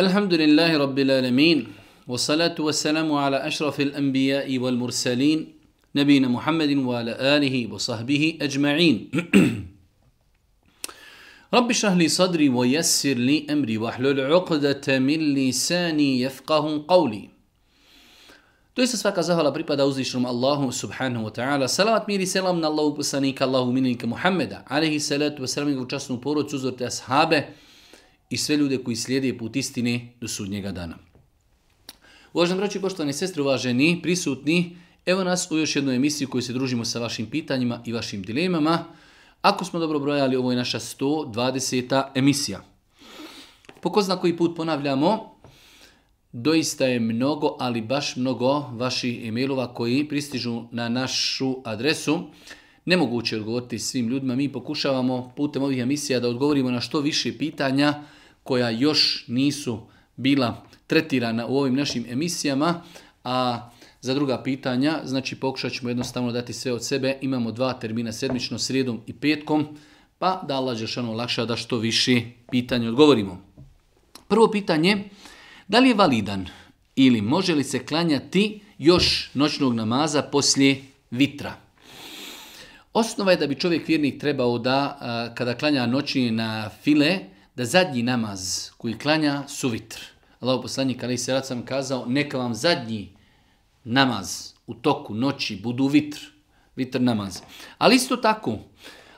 الحمد لله رب العالمين والصلاة والسلام على أشرف الأنبياء والمرسلين نبينا محمد وعلى آله وصحبه أجمعين رب اشرح لي صدري ويسر لي أمري واحلل عقدة من لساني يفقه قولي Doista svaka zahvala pripada uzvišenom Allahu subhanahu wa ta'ala. Salavat mir i selam na Allahu poslanika, Allahu minika Muhammeda, alaihi salatu wa salam i časnu porodcu, uzorte ashabe, i sve ljude koji slijede put istine do sudnjega dana. Uvažan braći, poštovani sestri, uvaženi, prisutni, evo nas u još jednoj emisiji koju se družimo sa vašim pitanjima i vašim dilemama. Ako smo dobro brojali, ovo je naša 120. emisija. Po ko zna koji put ponavljamo, doista je mnogo, ali baš mnogo vaših emailova koji pristižu na našu adresu. Nemoguće odgovoriti svim ljudima. Mi pokušavamo putem ovih emisija da odgovorimo na što više pitanja, koja još nisu bila tretirana u ovim našim emisijama, a za druga pitanja, znači pokušat ćemo jednostavno dati sve od sebe. Imamo dva termina sedmično, srijedom i petkom, pa da Allah Žešanu lakša da što više pitanja odgovorimo. Prvo pitanje, da li je validan ili može li se klanjati još noćnog namaza poslije vitra? Osnova je da bi čovjek vjernik trebao da, kada klanja noćni na file, da zadnji namaz koji klanja su vitr. Allaho poslanik Ali se sam kazao, neka vam zadnji namaz u toku noći budu vitr. Vitr namaz. Ali isto tako,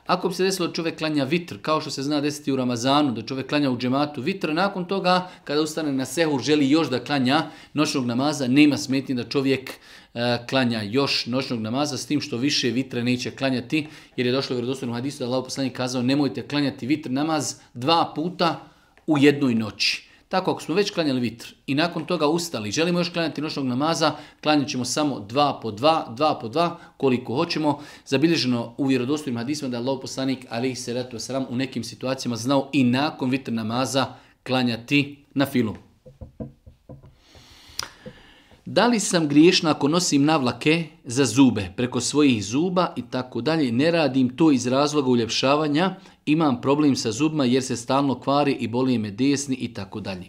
ako bi se desilo čovjek klanja vitr, kao što se zna desiti u Ramazanu, da čovjek klanja u džematu vitr, nakon toga kada ustane na sehur želi još da klanja noćnog namaza, nema smetnje da čovjek e, klanja još noćnog namaza s tim što više vitra neće klanjati jer je došlo u vjerodostojnom hadisu da Allah poslanik kazao nemojte klanjati vitr namaz dva puta u jednoj noći. Tako ako smo već klanjali vitr i nakon toga ustali, želimo još klanjati noćnog namaza, klanjat ćemo samo dva po dva, dva po dva, koliko hoćemo. Zabilježeno u vjerodostojnim hadisma da je Allah poslanik se salatu sram u nekim situacijama znao i nakon vitr namaza klanjati na filu. Da li sam griješna ako nosim navlake za zube, preko svojih zuba i tako dalje, ne radim to iz razloga uljepšavanja imam problem sa zubima jer se stalno kvari i boli me desni i tako dalje.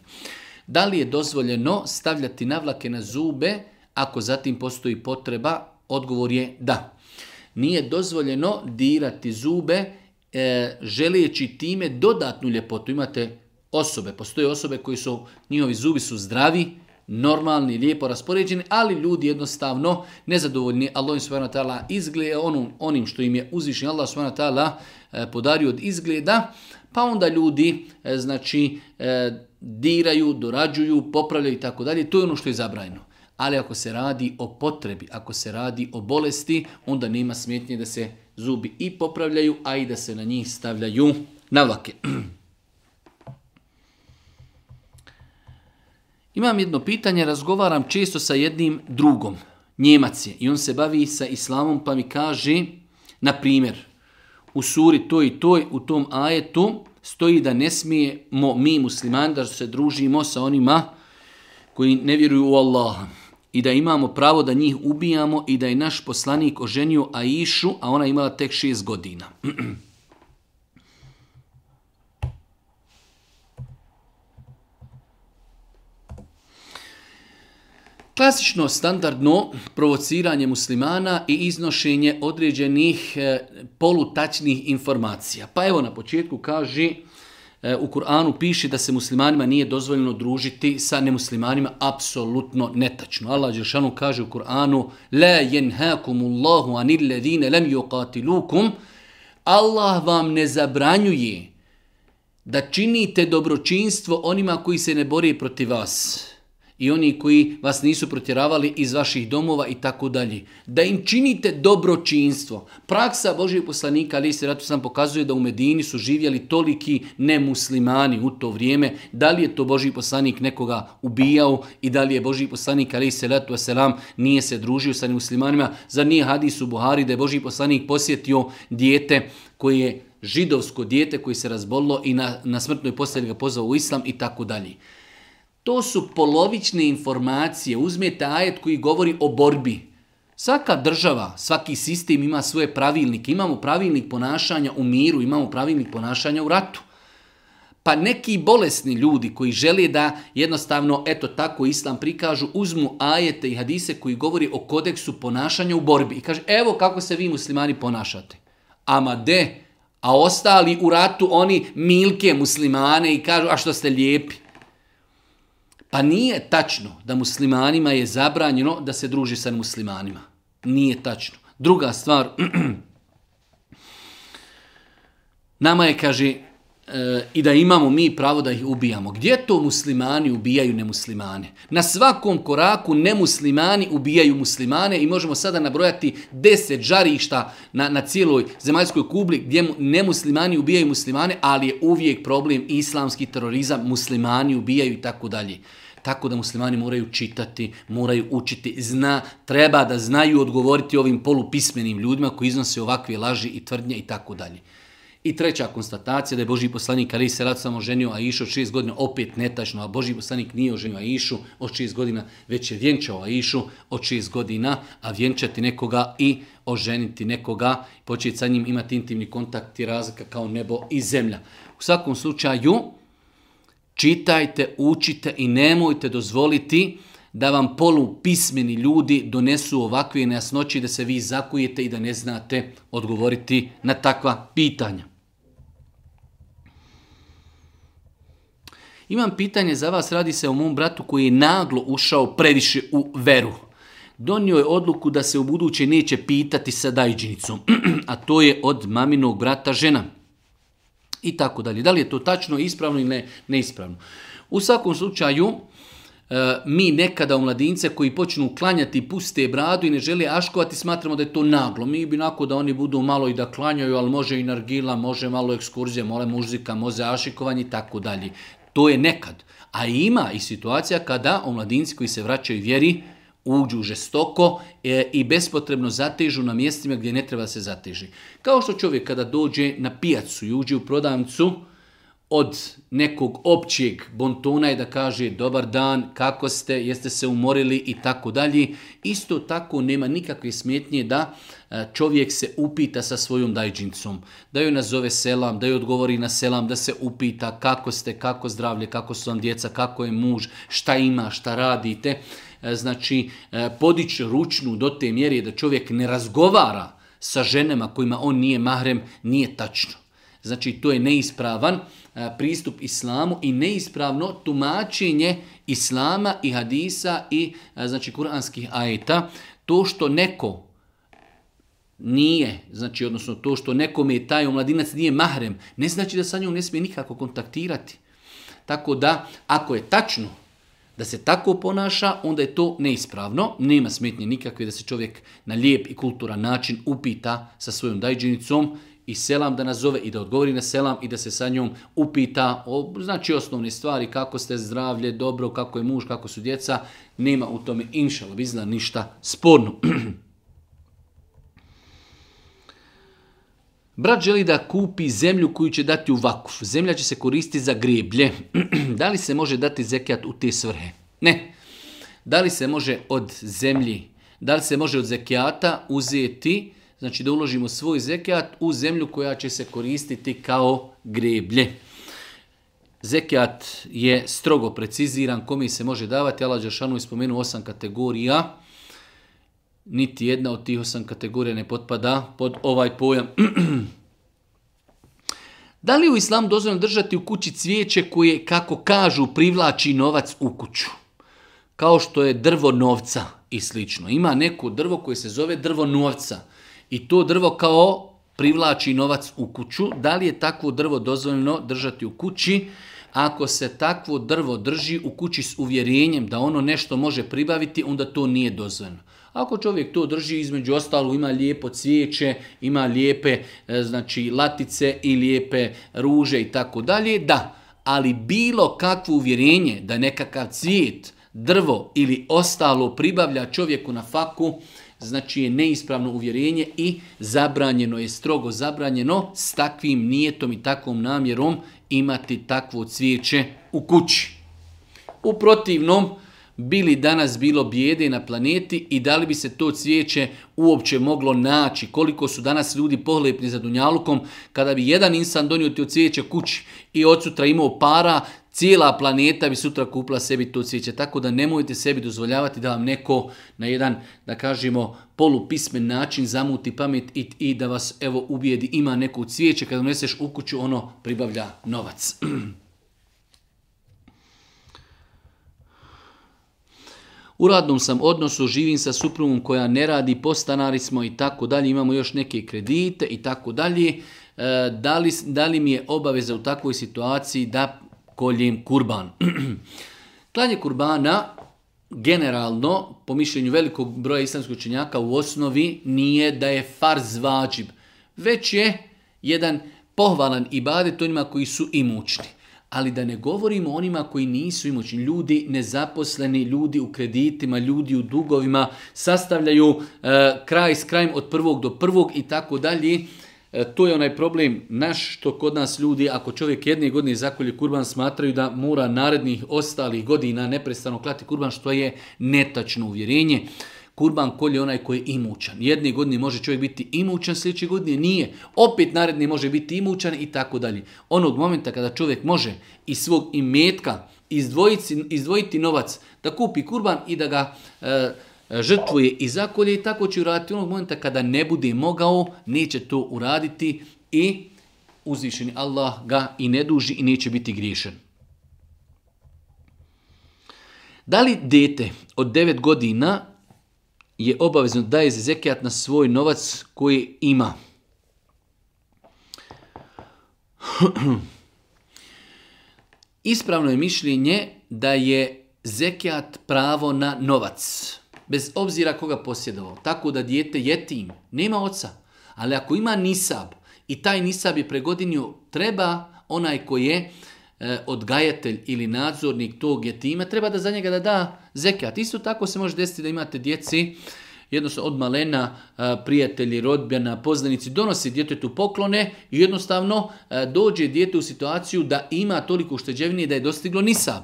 Da li je dozvoljeno stavljati navlake na zube ako zatim postoji potreba? Odgovor je da. Nije dozvoljeno dirati zube e, time dodatnu ljepotu. Imate osobe, postoje osobe koji su, njihovi zubi su zdravi, normalni, lijepo raspoređeni, ali ljudi jednostavno nezadovoljni Allahom subhanahu tala tala onom, onim što im je uzvišen Allah tala tala e, podario od izgleda, pa onda ljudi e, znači e, diraju, dorađuju, popravljaju i tako dalje. To je ono što je zabranjeno. Ali ako se radi o potrebi, ako se radi o bolesti, onda nema smetnje da se zubi i popravljaju, a i da se na njih stavljaju navlake. Imam jedno pitanje, razgovaram često sa jednim drugom, Njemac je, i on se bavi sa islamom pa mi kaže, na primjer, u suri to i toj, u tom ajetu, stoji da ne smijemo mi muslimani da se družimo sa onima koji ne vjeruju u Allaha i da imamo pravo da njih ubijamo i da je naš poslanik oženio Aišu, a ona imala tek šest godina. Klasično, standardno provociranje muslimana i iznošenje određenih e, polutačnih informacija. Pa evo na početku kaže, u Kur'anu piše da se muslimanima nije dozvoljeno družiti sa nemuslimanima, apsolutno netačno. Allah Đeršanu kaže u Kur'anu La jenhakumullahu anil ledine lem yuqatilukum Allah vam ne zabranjuje da činite dobročinstvo onima koji se ne bori protiv vas i oni koji vas nisu protjeravali iz vaših domova i tako dalje. Da im činite dobročinstvo. Praksa Božijeg poslanika, ali se ratu sam pokazuje da u Medini su živjeli toliki nemuslimani u to vrijeme. Da li je to Božji poslanik nekoga ubijao i da li je Božiji poslanik, ali se ratu selam nije se družio sa nemuslimanima. Zar nije hadis u Buhari da je Boži poslanik posjetio dijete koje je židovsko dijete koji se razbolilo i na, na smrtnoj postelji ga pozvao u islam i tako dalje. To su polovične informacije. Uzmijete ajet koji govori o borbi. Svaka država, svaki sistem ima svoje pravilnike. Imamo pravilnik ponašanja u miru, imamo pravilnik ponašanja u ratu. Pa neki bolesni ljudi koji žele da jednostavno, eto tako islam prikažu, uzmu ajete i hadise koji govori o kodeksu ponašanja u borbi. I kaže, evo kako se vi muslimani ponašate. Ama de, a ostali u ratu oni milke muslimane i kažu, a što ste lijepi. Pa nije tačno da muslimanima je zabranjeno da se druži sa muslimanima. Nije tačno. Druga stvar, nama je, kaže, i da imamo mi pravo da ih ubijamo. Gdje to muslimani ubijaju nemuslimane? Na svakom koraku nemuslimani ubijaju muslimane i možemo sada nabrojati deset žarišta na, na cijeloj zemaljskoj kubli gdje nemuslimani ubijaju muslimane, ali je uvijek problem islamski terorizam, muslimani ubijaju i tako dalje. Tako da muslimani moraju čitati, moraju učiti, zna, treba da znaju odgovoriti ovim polupismenim ljudima koji iznose ovakve laži i tvrdnje i tako dalje. I treća konstatacija da je Boži poslanik Ali se rad samo ženio išu od šest godina, opet netačno, a Boži poslanik nije oženio išu od šest godina, već je vjenčao išu od šest godina, a vjenčati nekoga i oženiti nekoga, početi sa njim imati intimni kontakt i razlika kao nebo i zemlja. U svakom slučaju, čitajte, učite i nemojte dozvoliti da vam polupismeni ljudi donesu ovakve nejasnoće da se vi zakujete i da ne znate odgovoriti na takva pitanja. Imam pitanje za vas, radi se o mom bratu koji je naglo ušao previše u veru. Donio je odluku da se u buduće neće pitati sa dajđinicom, a to je od maminog brata žena. I tako dalje. Da li je to tačno, ispravno ili ne, neispravno. U svakom slučaju, e, mi nekada u mladince koji počnu klanjati puste bradu i ne žele aškovati, smatramo da je to naglo. Mi bi nako da oni budu malo i da klanjaju, ali može i nargila, može malo ekskurzije, mole muzika, može ašikovanje i tako dalje. To je nekad. A ima i situacija kada omladinci koji se vraćaju vjeri uđu žestoko e, i bespotrebno zatežu na mjestima gdje ne treba se zateži. Kao što čovjek kada dođe na pijacu i uđe u prodavnicu, od nekog općeg bontona je da kaže dobar dan, kako ste, jeste se umorili i tako dalje. Isto tako nema nikakve smjetnje da E, čovjek se upita sa svojom dajđincom, da joj nazove selam, da joj odgovori na selam, da se upita kako ste, kako zdravlje, kako su vam djeca, kako je muž, šta ima, šta radite. E, znači, e, podići ručnu do te mjere da čovjek ne razgovara sa ženama kojima on nije mahrem, nije tačno. Znači, to je neispravan pristup islamu i neispravno tumačenje islama i hadisa i znači kuranskih ajeta. To što neko nije, znači odnosno to što nekome je taj omladinac nije mahrem, ne znači da sa njom ne smije nikako kontaktirati. Tako da, ako je tačno da se tako ponaša, onda je to neispravno. Nema smetnje nikakve da se čovjek na lijep i kulturan način upita sa svojom dajđenicom i selam da nazove i da odgovori na selam i da se sa njom upita o znači osnovne stvari, kako ste zdravlje, dobro, kako je muž, kako su djeca. Nema u tome, inšala, ništa sporno. Brat želi da kupi zemlju koju će dati u vakuf. Zemlja će se koristiti za greblje. da li se može dati zekijat u te svrhe? Ne. Da li se može od zemlji, da li se može od zekijata uzeti, znači da uložimo svoj zekijat u zemlju koja će se koristiti kao greblje. Zekijat je strogo preciziran kome se može davati. Allah Šanović je spomenuo osam kategorija niti jedna od tih osam kategorija ne potpada pod ovaj pojam. da li u islam dozvoljeno držati u kući cvijeće koje, kako kažu, privlači novac u kuću? Kao što je drvo novca i slično. Ima neko drvo koje se zove drvo novca i to drvo kao privlači novac u kuću. Da li je takvo drvo dozvoljeno držati u kući? Ako se takvo drvo drži u kući s uvjerenjem da ono nešto može pribaviti, onda to nije dozvoljeno. Ako čovjek to drži, između ostalo ima lijepo cvijeće, ima lijepe e, znači, latice i lijepe ruže i tako dalje, da. Ali bilo kakvo uvjerenje da nekakav cvijet, drvo ili ostalo pribavlja čovjeku na faku, znači je neispravno uvjerenje i zabranjeno je, strogo zabranjeno s takvim nijetom i takvom namjerom imati takvo cvijeće u kući. U protivnom, bili danas bilo bijede na planeti i da li bi se to cvijeće uopće moglo naći. Koliko su danas ljudi pohlepni za Dunjalukom kada bi jedan insan donio od cvijeće kući i od sutra imao para, cijela planeta bi sutra kupila sebi to cvijeće. Tako da nemojte sebi dozvoljavati da vam neko na jedan, da kažemo, polupismen način zamuti pamet i, i da vas evo ubijedi ima neko cvijeće. Kada doneseš u kuću ono pribavlja novac. U radnom sam odnosu, živim sa suprugom koja ne radi, postanari smo i tako dalje, imamo još neke kredite i tako dalje. E, da li, da li mi je obaveza u takvoj situaciji da koljem kurban? Klanje kurbana generalno, po mišljenju velikog broja islamskog činjaka, u osnovi nije da je farz vađib, već je jedan pohvalan ibadet onima koji su imućni ali da ne govorimo onima koji nisu imućni. Ljudi nezaposleni, ljudi u kreditima, ljudi u dugovima, sastavljaju e, kraj s krajem od prvog do prvog i tako dalje. E, to je onaj problem naš što kod nas ljudi, ako čovjek jedne godine zakolje kurban, smatraju da mora narednih ostalih godina neprestano klati kurban, što je netačno uvjerenje kurban kolje onaj koji je imućan. Jedni godini može čovjek biti imućan, sljedeće godine nije. Opet naredni može biti imućan i tako dalje. Onog momenta kada čovjek može iz svog imetka izdvojiti, novac da kupi kurban i da ga e, žrtvuje i zakolje i tako će uraditi onog momenta kada ne bude mogao, neće to uraditi i uzvišeni Allah ga i ne duži i neće biti griješen. Da li dete od 9 godina je obavezno daje zekijat na svoj novac koji ima. Ispravno je mišljenje da je zekijat pravo na novac, bez obzira koga posjedovao. Tako da dijete jetim, nema oca, ali ako ima nisab i taj nisab je pregodinio, treba onaj koji je e, odgajatelj ili nadzornik tog jetima, treba da za njega da da zekat. Isto tako se može desiti da imate djeci, jednostavno od malena prijatelji, rodbjana, poznanici donosi djetetu poklone i jednostavno dođe djete u situaciju da ima toliko ušteđevine da je dostiglo nisab.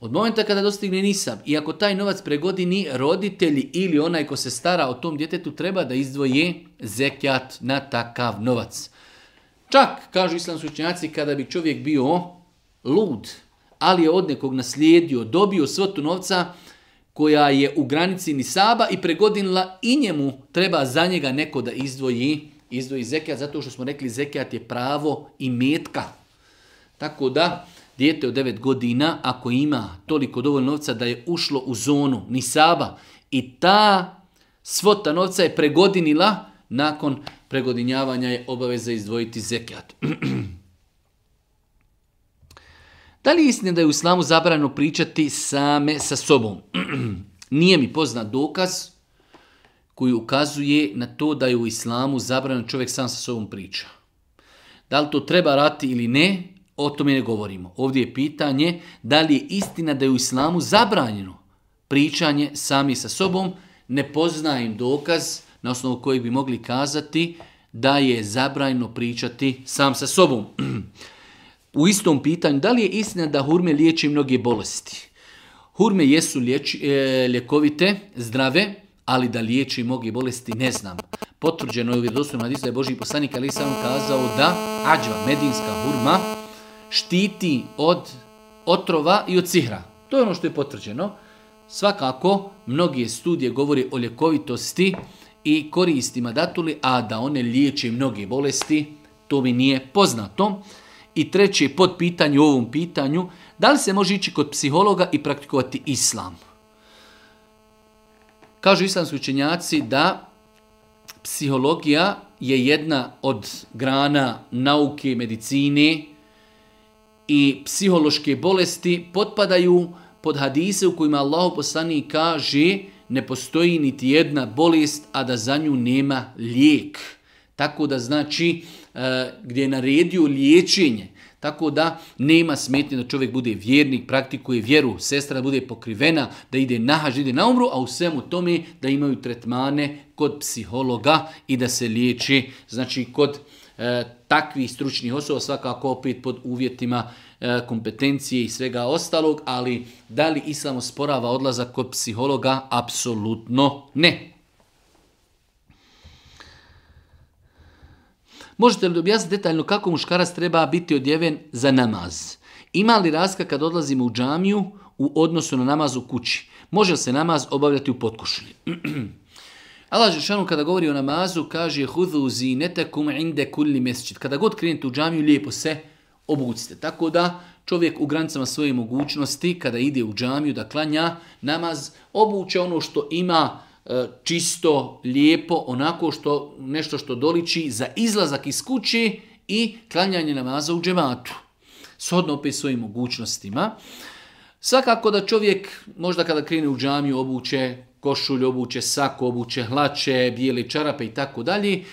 Od momenta kada dostigne nisab i ako taj novac pregodini, roditelji ili onaj ko se stara o tom djetetu treba da izdvoje zekjat na takav novac. Čak, kažu islamski učenjaci, kada bi čovjek bio lud, ali je od nekog naslijedio, dobio svotu novca koja je u granici nisaba i pregodinila i njemu treba za njega neko da izdvoji, izdvoji zekijat, zato što smo rekli zekijat je pravo i metka. Tako da, dijete od 9 godina, ako ima toliko dovoljno novca da je ušlo u zonu nisaba i ta svota novca je pregodinila, nakon pregodinjavanja je obaveza izdvojiti zekijat. Da li je istina da je u islamu zabrano pričati same sa sobom? Nije mi poznat dokaz koji ukazuje na to da je u islamu zabrano čovjek sam sa sobom priča. Da li to treba rati ili ne, o tome ne govorimo. Ovdje je pitanje da li je istina da je u islamu zabranjeno pričanje sami sa sobom. Ne poznajem dokaz na osnovu kojeg bi mogli kazati da je zabranjeno pričati sam sa sobom. u istom pitanju, da li je istina da hurme liječi mnoge bolesti? Hurme jesu liječi, e, ljekovite, zdrave, ali da liječi mnoge bolesti ne znam. Potvrđeno je u vjerovostom na je Boži poslanik ali sam kazao da ađva, medinska hurma, štiti od otrova i od cihra. To je ono što je potvrđeno. Svakako, mnoge studije govori o ljekovitosti i koristima datuli, a da one liječe mnoge bolesti, to mi nije poznato. I treće pod pitanju u ovom pitanju, da li se može ići kod psihologa i praktikovati islam? Kažu islamski učenjaci da psihologija je jedna od grana nauke medicine i psihološke bolesti potpadaju pod hadise u kojima Allah poslani kaže ne postoji niti jedna bolest, a da za nju nema lijek. Tako da znači E, gdje je naredio liječenje. Tako da nema smetnje da čovjek bude vjernik, praktikuje vjeru, sestra da bude pokrivena, da ide haž, ide na umru, a u svemu tome da imaju tretmane kod psihologa i da se liječi. Znači kod e, takvih stručnih osoba svakako opet pod uvjetima e, kompetencije i svega ostalog, ali da li islam sporava odlaza kod psihologa? Apsolutno ne. Možete li objasniti detaljno kako muškarac treba biti odjeven za namaz? Ima li raska kad odlazimo u džamiju u odnosu na namaz u kući? Može li se namaz obavljati u potkušlji? Allah Žešanu kada govori o namazu kaže inde kulli Kada god krenete u džamiju lijepo se obucite. Tako da čovjek u granicama svoje mogućnosti kada ide u džamiju da klanja namaz obuče ono što ima E, čisto, lijepo, onako što, nešto što doliči za izlazak iz kući i klanjanje namaza u džematu. Shodno opet svojim mogućnostima. Svakako da čovjek možda kada krene u džamiju obuče košulj, obuče sako, obuče hlače, bijele čarape i tako dalje.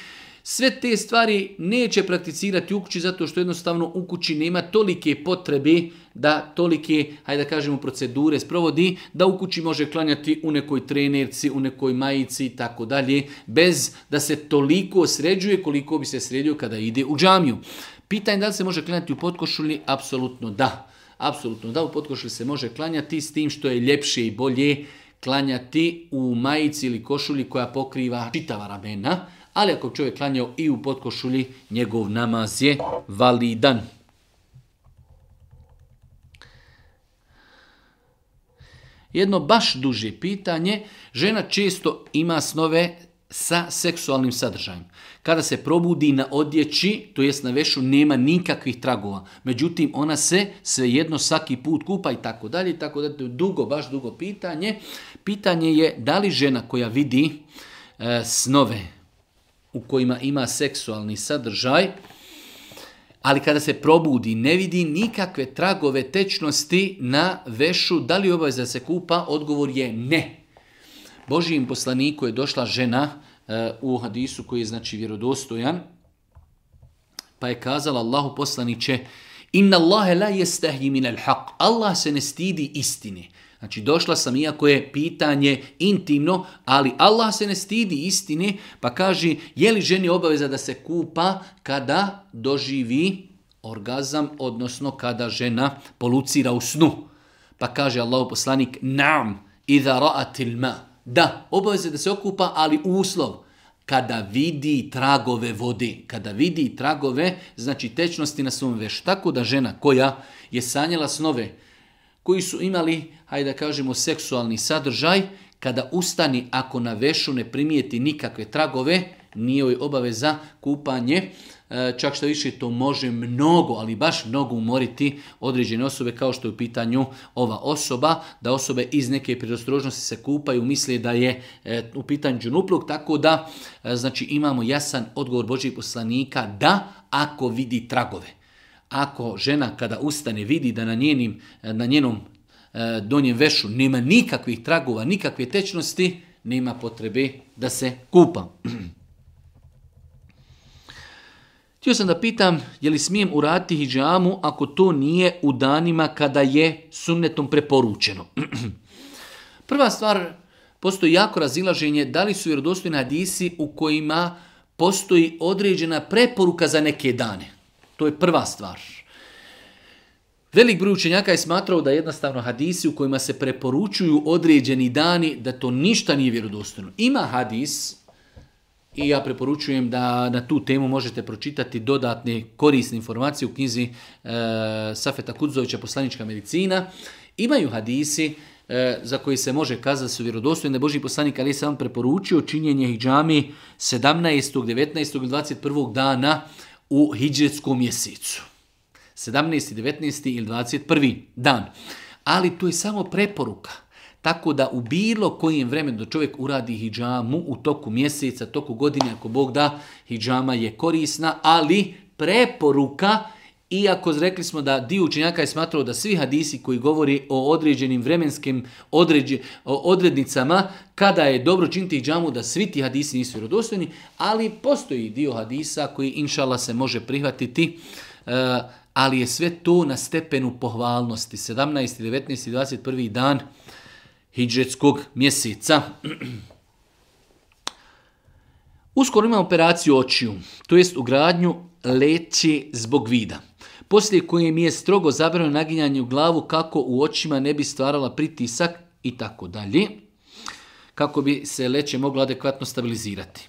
Sve te stvari neće prakticirati u kući zato što jednostavno u kući nema tolike potrebe da tolike, hajde da kažemo, procedure sprovodi, da u kući može klanjati u nekoj trenerci, u nekoj majici i tako dalje, bez da se toliko sređuje koliko bi se sredio kada ide u džamiju. Pitanje da li se može klanjati u potkošulji? Apsolutno da. Apsolutno da, u potkošulji se može klanjati s tim što je ljepše i bolje klanjati u majici ili košulji koja pokriva čitava ramena, ali ako čovjek klanjao i u potkošulji, njegov namaz je validan. Jedno baš duže pitanje, žena često ima snove sa seksualnim sadržajem. Kada se probudi na odjeći, to jest na vešu, nema nikakvih tragova. Međutim, ona se jedno svaki put kupa i tako dalje, tako da dugo, baš dugo pitanje. Pitanje je da li žena koja vidi e, snove, u kojima ima seksualni sadržaj, ali kada se probudi ne vidi nikakve tragove tečnosti na vešu, da li da se kupa, odgovor je ne. Božijim poslaniku je došla žena eh, u hadisu koji je znači vjerodostojan, pa je kazala Allahu poslaniće, inna Allahe la jestahji Allah se ne stidi istini. Znači došla sam iako je pitanje intimno, ali Allah se ne stidi istine pa kaže je li ženi obaveza da se kupa kada doživi orgazam, odnosno kada žena polucira u snu. Pa kaže Allah poslanik nam idha ra'atil ma. Da, obaveza da se okupa, ali uslov kada vidi tragove vode, kada vidi tragove, znači tečnosti na svom veš. Tako da žena koja je sanjala snove, koji su imali, hajde da kažemo, seksualni sadržaj, kada ustani ako na vešu ne primijeti nikakve tragove, nije joj obaveza kupanje, e, čak što više to može mnogo, ali baš mnogo umoriti određene osobe kao što je u pitanju ova osoba, da osobe iz neke pridostrožnosti se kupaju, misle da je e, u pitanju džunupluk, tako da e, znači imamo jasan odgovor Božih poslanika da ako vidi tragove ako žena kada ustane vidi da na, njenim, eh, na njenom eh, donjem vešu nema nikakvih tragova, nikakve tečnosti, nema potrebe da se kupa. Htio sam da pitam, je li smijem uraditi hijjamu ako to nije u danima kada je sunnetom preporučeno? Prva stvar, postoji jako razilaženje da li su vjerodostojni hadisi u kojima postoji određena preporuka za neke dane. To je prva stvar. Velik broj učenjaka je smatrao da jednostavno hadisi u kojima se preporučuju određeni dani, da to ništa nije vjerodostojno. Ima hadis, i ja preporučujem da na tu temu možete pročitati dodatne korisne informacije u knjizi e, Safeta Kudzovića Poslanička medicina. Imaju hadisi e, za koji se može kazati su vjerodostojni da Boži poslanik ali sam preporučio činjenje hijjami 17., 19. 21. dana u hijđetskom mjesecu. 17. 19. ili 21. dan. Ali to je samo preporuka. Tako da u bilo kojem vremenu da čovjek uradi hijđamu u toku mjeseca, toku godine, ako Bog da, hijđama je korisna, ali preporuka iako rekli smo da dio učenjaka je smatrao da svi hadisi koji govori o određenim vremenskim odrednicama, kada je dobro činiti džamu, da svi ti hadisi nisu vjerodostojni, ali postoji dio hadisa koji inšala se može prihvatiti, e, ali je sve to na stepenu pohvalnosti. 17. 19. 21. dan hijđetskog mjeseca. Uskoro ima operaciju očiju, to jest ugradnju leći zbog vida poslije kojim je strogo zabrano naginjanje u glavu kako u očima ne bi stvarala pritisak i tako dalje, kako bi se leće moglo adekvatno stabilizirati.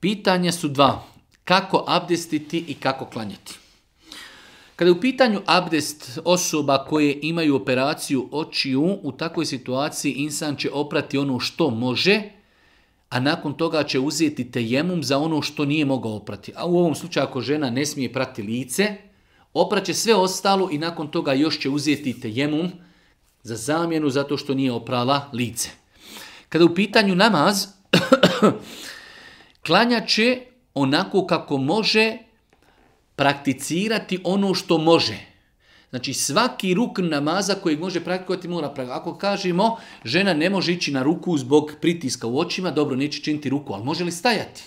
Pitanja su dva. Kako abdestiti i kako klanjati? Kada je u pitanju abdest osoba koje imaju operaciju očiju, u takvoj situaciji insan će oprati ono što može, a nakon toga će uzeti tejemum za ono što nije mogao oprati. A u ovom slučaju ako žena ne smije prati lice, Opraće sve ostalo i nakon toga još će uzeti tejemum za zamjenu zato što nije oprala lice. Kada u pitanju namaz, klanja će onako kako može prakticirati ono što može. Znači svaki ruk namaza koji može praktikovati mora. Ako kažemo žena ne može ići na ruku zbog pritiska u očima, dobro neće činiti ruku, ali može li stajati?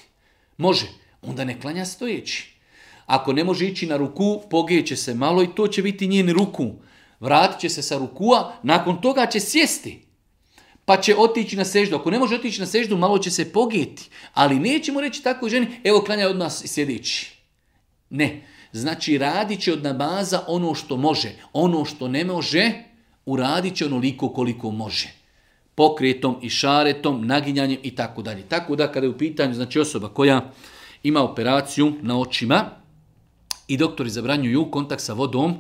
Može. Onda ne klanja stojeći. Ako ne može ići na ruku, pogeće se malo i to će biti njen ruku. Vratit će se sa rukua, nakon toga će sjesti. Pa će otići na seždu. Ako ne može otići na seždu, malo će se pogijeti. Ali nećemo reći tako, ženi, evo klanja od nas sjedeći. Ne. Znači radit će od nabaza ono što može. Ono što ne može, uradit će onoliko koliko može pokretom i šaretom, naginjanjem i tako dalje. Tako da kada je u pitanju znači osoba koja ima operaciju na očima, i doktori zabranjuju kontakt sa vodom,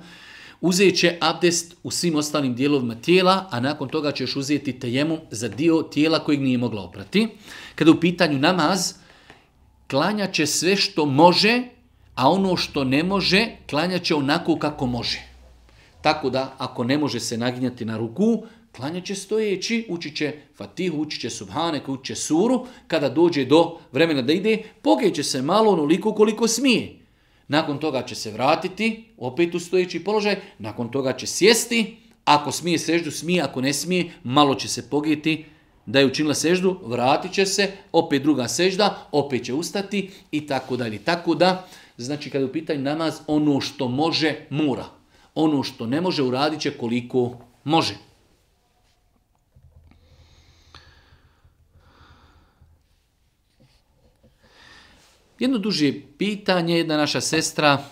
uzet će abdest u svim ostalim dijelovima tijela, a nakon toga će još uzeti tejemum za dio tijela kojeg nije mogla oprati. Kada u pitanju namaz, klanja će sve što može, a ono što ne može, klanja će onako kako može. Tako da, ako ne može se naginjati na ruku, klanja će stojeći, uči će fatihu, učit će subhane, učit će suru, kada dođe do vremena da ide, pogeće se malo onoliko koliko smije nakon toga će se vratiti, opet u stojeći položaj, nakon toga će sjesti, ako smije seždu, smije, ako ne smije, malo će se pogijeti, da je učinila seždu, vratit će se, opet druga sežda, opet će ustati i tako dalje. Tako da, znači kada je u pitanju namaz, ono što može, mora. Ono što ne može, uradit će koliko može. Jedno duže pitanje, jedna naša sestra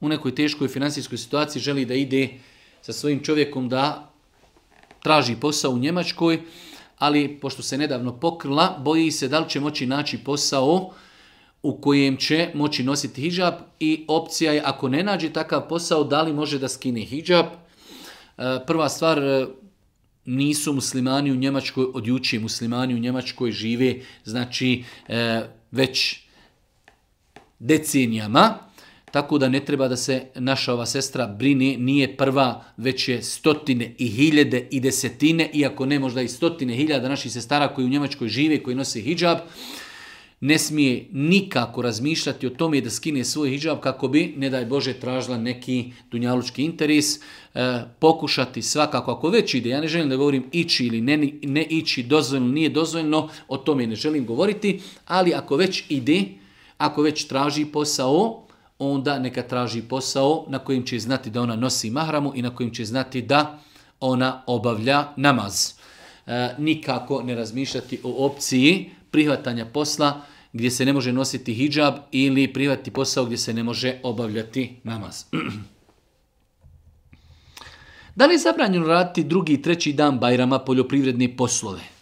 u nekoj teškoj financijskoj situaciji želi da ide sa svojim čovjekom da traži posao u Njemačkoj, ali pošto se nedavno pokrila, boji se da li će moći naći posao u kojem će moći nositi hijab i opcija je ako ne nađe takav posao, da li može da skine hijab. E, prva stvar, e, nisu muslimani u Njemačkoj, od muslimani u Njemačkoj žive, znači e, već decenijama, tako da ne treba da se naša ova sestra brine, nije prva, već je stotine i hiljede i desetine, iako ne možda i stotine hiljada naših sestara koji u Njemačkoj žive, koji nose hijab, ne smije nikako razmišljati o tome da skine svoj hijab kako bi, ne daj Bože, tražila neki dunjalučki interes, e, pokušati svakako, ako već ide, ja ne želim da govorim ići ili ne, ne ići, dozvoljno, nije dozvoljno, o tome ne želim govoriti, ali ako već ide, ako već traži posao, onda neka traži posao na kojim će znati da ona nosi mahramu i na kojim će znati da ona obavlja namaz. E, nikako ne razmišljati o opciji prihvatanja posla gdje se ne može nositi hijab ili prihvatiti posao gdje se ne može obavljati namaz. da li je zabranjeno raditi drugi i treći dan Bajrama poljoprivredne poslove?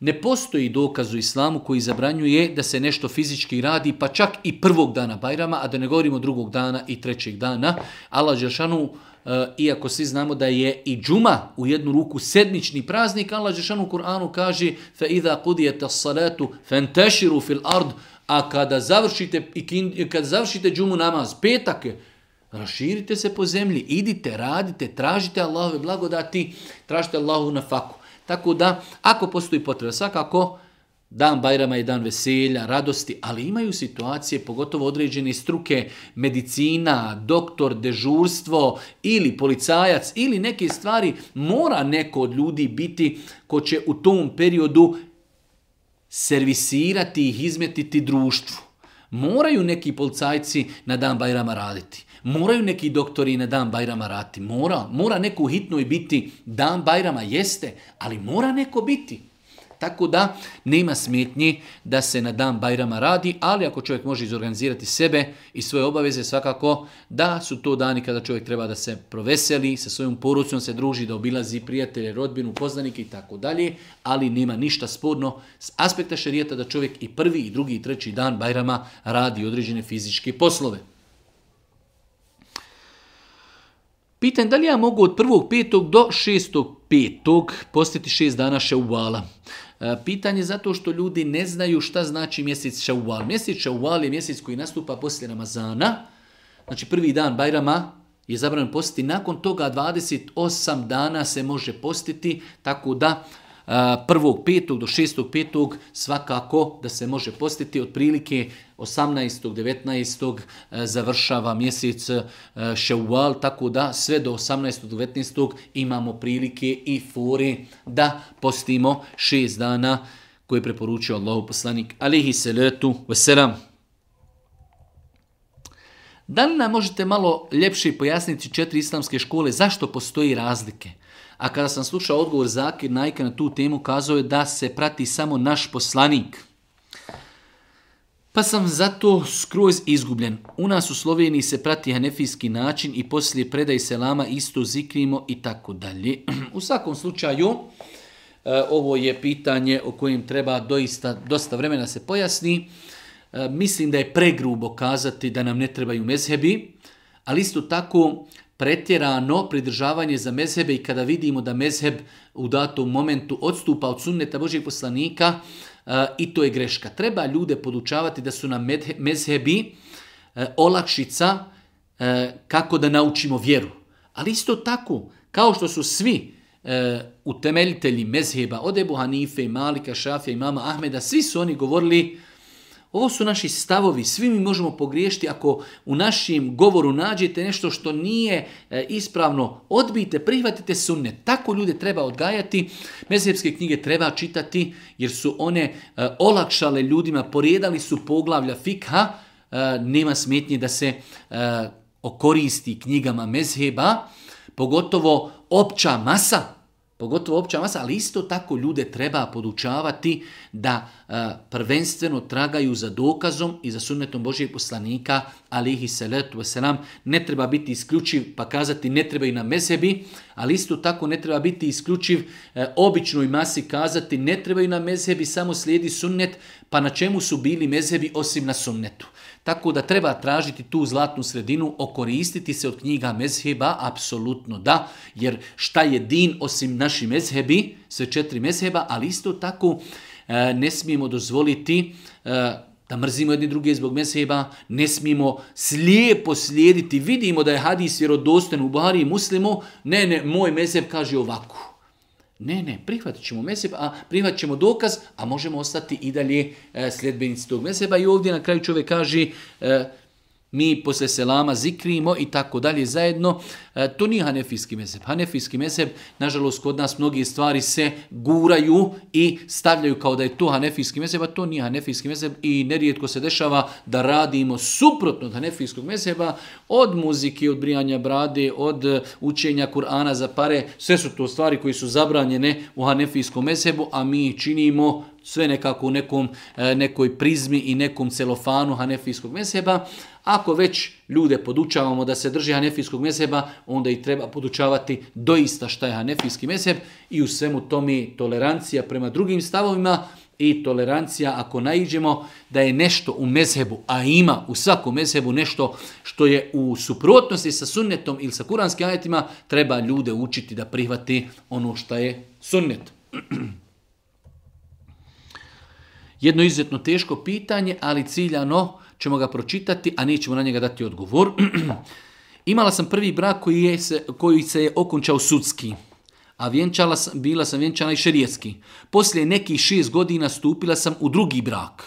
Ne postoji dokaz u islamu koji zabranjuje da se nešto fizički radi, pa čak i prvog dana Bajrama, a da ne govorimo drugog dana i trećeg dana. Allah e, iako svi znamo da je i džuma u jednu ruku sedmični praznik, Allah Žešanu u Kur'anu kaže فَإِذَا قُدِيَتَ الصَّلَاتُ فَانْتَشِرُوا فِي A kada završite, kada završite džumu namaz, petak Raširite se po zemlji, idite, radite, tražite Allahove blagodati, tražite Allahovu na faku. Tako da, ako postoji potreba, svakako, dan Bajrama je dan veselja, radosti, ali imaju situacije, pogotovo određene struke, medicina, doktor, dežurstvo ili policajac ili neke stvari, mora neko od ljudi biti ko će u tom periodu servisirati i izmetiti društvu. Moraju neki policajci na dan Bajrama raditi. Moraju neki doktori na dan Bajrama rati. Mora, mora neko u hitnoj biti. Dan Bajrama jeste, ali mora neko biti. Tako da nema smetnje da se na dan Bajrama radi, ali ako čovjek može izorganizirati sebe i svoje obaveze, svakako da su to dani kada čovjek treba da se proveseli, sa svojom porucom se druži, da obilazi prijatelje, rodbinu, poznanike i tako dalje, ali nema ništa spodno s aspekta šerijeta da čovjek i prvi, i drugi, i treći dan Bajrama radi određene fizičke poslove. Pitan da li ja mogu od petog do petog postiti šest dana ševala. E, pitanje zato što ljudi ne znaju šta znači mjesec ševal. Mjesec ševal je mjesec koji nastupa poslije Ramazana. Znači prvi dan Bajrama je zabranjeno postiti. Nakon toga 28 dana se može postiti. Tako da prvog petog do šestog petog svakako da se može postiti otprilike 18. 19. Eh, završava mjesec eh, Ševal, tako da sve do 18. 19. imamo prilike i fore da postimo šest dana koje je preporučio Allahu poslanik alihi salatu wasalam. Da li nam možete malo ljepše pojasniti četiri islamske škole, zašto postoji razlike? A kada sam slušao odgovor Zakir Najka na tu temu, kazao je da se prati samo naš poslanik. Pa sam zato skroz izgubljen. U nas u Sloveniji se prati hanefijski način i poslije predaj selama isto zikrimo i tako dalje. U svakom slučaju, e, ovo je pitanje o kojem treba doista dosta vremena se pojasni. E, mislim da je pregrubo kazati da nam ne trebaju mezhebi, ali isto tako pretjerano pridržavanje za mezhebe i kada vidimo da mezheb u datom momentu odstupa od sunneta Božih poslanika eh, i to je greška. Treba ljude podučavati da su na mezhebi eh, olakšica eh, kako da naučimo vjeru. Ali isto tako, kao što su svi utemeljitelji mezheba od Ebu Hanife, Malika, i mama Ahmeda, svi su oni govorili ovo su naši stavovi, svi mi možemo pogriješiti ako u našim govoru nađete nešto što nije e, ispravno, odbijte, prihvatite sunne. Tako ljude treba odgajati, mezhebske knjige treba čitati jer su one e, olakšale ljudima, porijedali su poglavlja fikha, e, nema smetnje da se okoristi knjigama mezheba, pogotovo opća masa, pogotovo opća masa, ali isto tako ljude treba podučavati da e, prvenstveno tragaju za dokazom i za sunnetom Božijeg poslanika, alihi Ne treba biti isključiv pa kazati ne treba i na mezebi, ali isto tako ne treba biti isključiv e, običnoj masi kazati ne treba i na mezebi, samo slijedi sunnet, pa na čemu su bili mezebi osim na sunnetu. Tako da treba tražiti tu zlatnu sredinu, okoristiti se od knjiga mezheba, apsolutno da, jer šta je din osim naši mezhebi, sve četiri mezheba, ali isto tako e, ne smijemo dozvoliti e, da mrzimo jedni druge zbog mezheba, ne smijemo slijepo slijediti, vidimo da je hadis vjerodostojan u Buhari i muslimu, ne, ne, moj mezheb kaže ovako. Ne, ne, prihvatit ćemo a prihvatit ćemo dokaz, a možemo ostati i dalje e, sljedbenici tog meseba. I ovdje na kraju čovjek kaže, e, mi posle selama zikrimo i tako dalje zajedno. E, to nije hanefijski mezheb. Hanefijski mezheb, nažalost, kod nas mnogi stvari se guraju i stavljaju kao da je to hanefijski mezheb, a to nije hanefijski mezheb i nerijetko se dešava da radimo suprotno od hanefijskog mezheba, od muzike, od brijanja brade, od e, učenja Kur'ana za pare, sve su to stvari koji su zabranjene u hanefijskom mezhebu, a mi činimo sve nekako u nekom, e, nekoj prizmi i nekom celofanu hanefijskog mezheba, ako već ljude podučavamo da se drži hanefijskog mezheba, onda i treba podučavati doista šta je hanefijski meseb i u svemu tome tolerancija prema drugim stavovima i tolerancija ako naiđemo da je nešto u mezhebu, a ima u svakom mezhebu nešto što je u suprotnosti sa sunnetom ili sa kuranskim ajetima, treba ljude učiti da prihvati ono što je sunnet. Jedno izuzetno teško pitanje, ali ciljano ćemo ga pročitati, a nećemo na njega dati odgovor. Imala sam prvi brak koji, se, se je okončao sudski, a vjenčala sam, bila sam vjenčana i šerijetski. Poslije nekih šest godina stupila sam u drugi brak.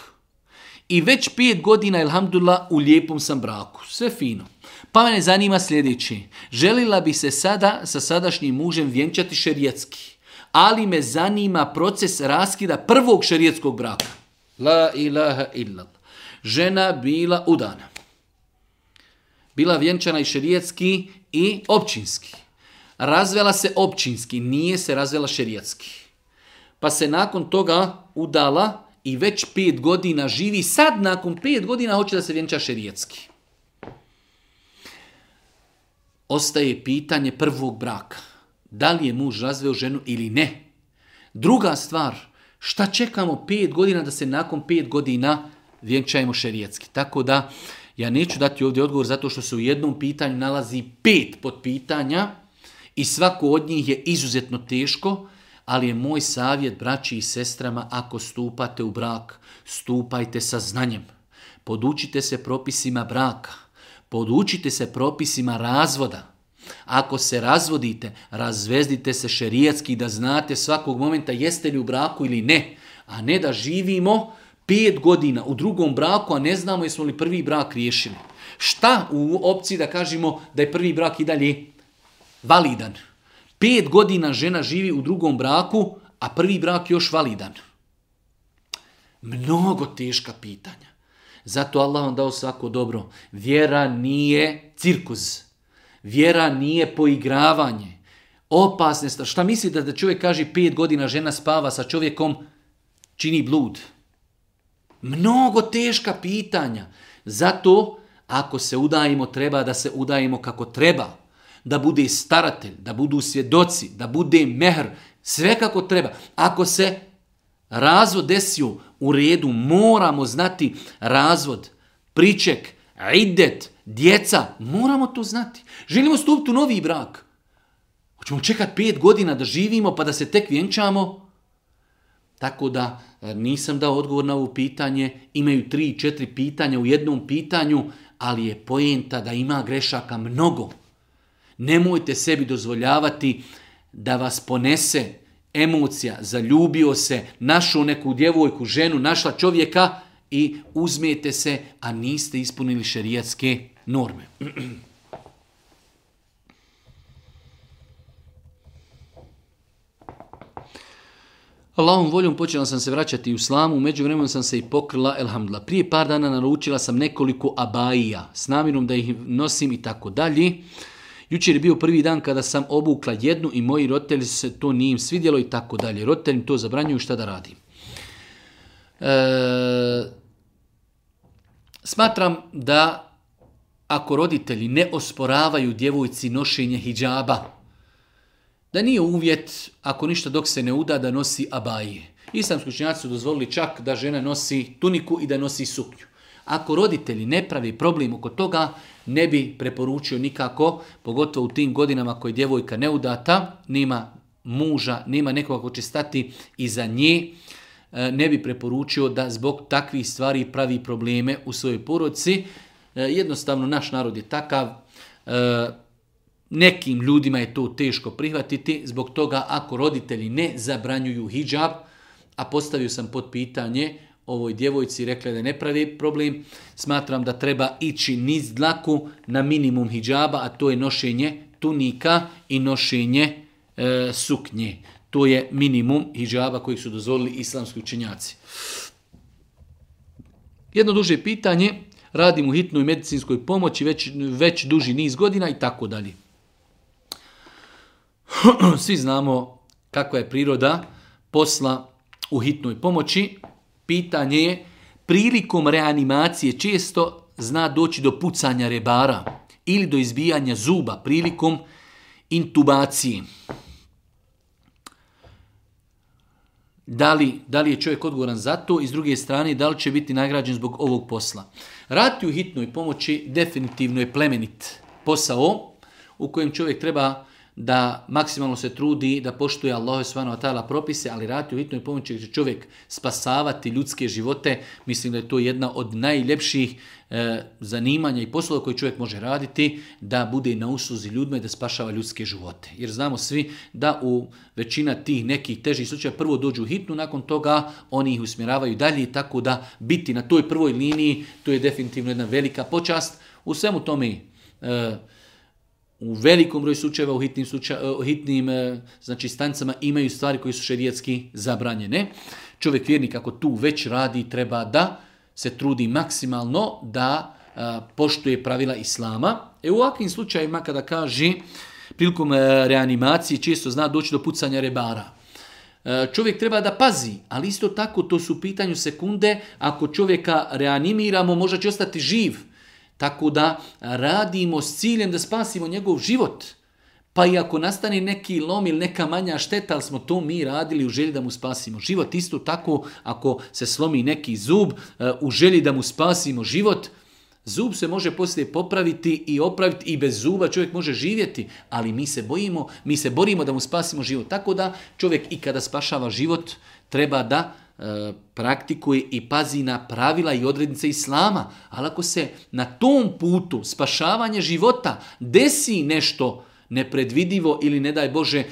I već pet godina, elhamdulillah, u lijepom sam braku. Sve fino. Pa mene zanima sljedeće. Želila bi se sada sa sadašnjim mužem vjenčati šerijetski. Ali me zanima proces raskida prvog šerijetskog braka. La ilaha illallah žena bila udana. Bila vjenčana i šerijetski i općinski. Razvela se općinski, nije se razvela šerijetski. Pa se nakon toga udala i već pet godina živi, sad nakon pet godina hoće da se vjenča šerijetski. Ostaje pitanje prvog braka. Da li je muž razveo ženu ili ne? Druga stvar, šta čekamo pet godina da se nakon pet godina vjenčajemo šerijetski. Tako da ja neću dati ovdje odgovor zato što se u jednom pitanju nalazi pet pitanja i svako od njih je izuzetno teško, ali je moj savjet braći i sestrama ako stupate u brak, stupajte sa znanjem. Podučite se propisima braka, podučite se propisima razvoda. Ako se razvodite, razvezdite se šerijetski da znate svakog momenta jeste li u braku ili ne, a ne da živimo pet godina u drugom braku, a ne znamo jesmo li prvi brak riješili. Šta u opciji da kažemo da je prvi brak i dalje validan? Pet godina žena živi u drugom braku, a prvi brak još validan. Mnogo teška pitanja. Zato Allah vam dao svako dobro. Vjera nije cirkus. Vjera nije poigravanje. Opasne stvari. Šta mislite da čovjek kaže pet godina žena spava sa čovjekom čini blud? Mnogo teška pitanja. Zato, ako se udajimo, treba da se udajemo kako treba. Da bude staratelj, da budu svjedoci, da bude mehr, sve kako treba. Ako se razvod desio u redu, moramo znati razvod, priček, idet, djeca, moramo to znati. Želimo stupiti u novi brak. Hoćemo čekati pet godina da živimo pa da se tek vjenčamo? Tako da e, nisam dao odgovor na ovo pitanje, imaju tri, četiri pitanja u jednom pitanju, ali je pojenta da ima grešaka mnogo. Nemojte sebi dozvoljavati da vas ponese emocija, zaljubio se, našao neku djevojku, ženu, našla čovjeka i uzmijete se, a niste ispunili šerijatske norme. Allahom voljom počela sam se vraćati u slamu, među vremenom sam se i pokrila, elhamdla. Prije par dana naručila sam nekoliko abajija s namirom da ih nosim i tako dalje. Jučer je bio prvi dan kada sam obukla jednu i moji roditelji se to nije svidjelo i tako dalje. mi to zabranjuju šta da radim. E, smatram da ako roditelji ne osporavaju djevojci nošenje hijjaba, da nije uvjet, ako ništa dok se ne uda, da nosi abaje. Islamski učinjaci su dozvolili čak da žena nosi tuniku i da nosi suknju. Ako roditelji ne pravi problem oko toga, ne bi preporučio nikako, pogotovo u tim godinama koje djevojka neudata, nema muža, nema nekoga ko će stati iza nje, e, ne bi preporučio da zbog takvih stvari pravi probleme u svojoj porodci. E, jednostavno, naš narod je takav, e, Nekim ljudima je to teško prihvatiti, zbog toga ako roditelji ne zabranjuju hijab, a postavio sam pod pitanje ovoj djevojci, rekla da ne pravi problem, smatram da treba ići niz dlaku na minimum hijaba, a to je nošenje tunika i nošenje e, suknje. To je minimum hijaba kojeg su dozvolili islamski učenjaci. Jedno duže pitanje, radim u hitnoj medicinskoj pomoći već, već duži niz godina i tako dalje. Svi znamo kakva je priroda posla u hitnoj pomoći. Pitanje je, prilikom reanimacije često zna doći do pucanja rebara ili do izbijanja zuba prilikom intubacije. Da li, da li je čovjek odgovoran za to i s druge strane da li će biti nagrađen zbog ovog posla. Rati u hitnoj pomoći definitivno je plemenit posao u kojem čovjek treba da maksimalno se trudi, da poštuje Allah svano propise, ali rati u hitnoj pomoći će čovjek spasavati ljudske živote. Mislim da je to jedna od najljepših e, zanimanja i poslova koje čovjek može raditi, da bude na usluzi ljudima i da spašava ljudske živote. Jer znamo svi da u većina tih nekih težih slučaja prvo dođu u hitnu, nakon toga oni ih usmjeravaju dalje, tako da biti na toj prvoj liniji, to je definitivno jedna velika počast. U svemu tome, e, u velikom broju slučajeva u hitnim, sluča, e, hitnim e, znači, imaju stvari koje su šerijetski zabranjene. Čovjek vjernik ako tu već radi treba da se trudi maksimalno da e, poštuje pravila islama. E u ovakvim slučajevima kada kaže prilikom reanimacije često zna doći do pucanja rebara. čovjek treba da pazi, ali isto tako to su pitanju sekunde, ako čovjeka reanimiramo možda će ostati živ, tako da radimo s ciljem da spasimo njegov život. Pa i ako nastane neki lom ili neka manja šteta, ali smo to mi radili u želji da mu spasimo život. Isto tako ako se slomi neki zub u želji da mu spasimo život, Zub se može poslije popraviti i opraviti i bez zuba čovjek može živjeti, ali mi se bojimo, mi se borimo da mu spasimo život. Tako da čovjek i kada spašava život treba da E, praktikuje i pazi na pravila i odrednice islama, ali ako se na tom putu spašavanje života desi nešto nepredvidivo ili ne daj Bože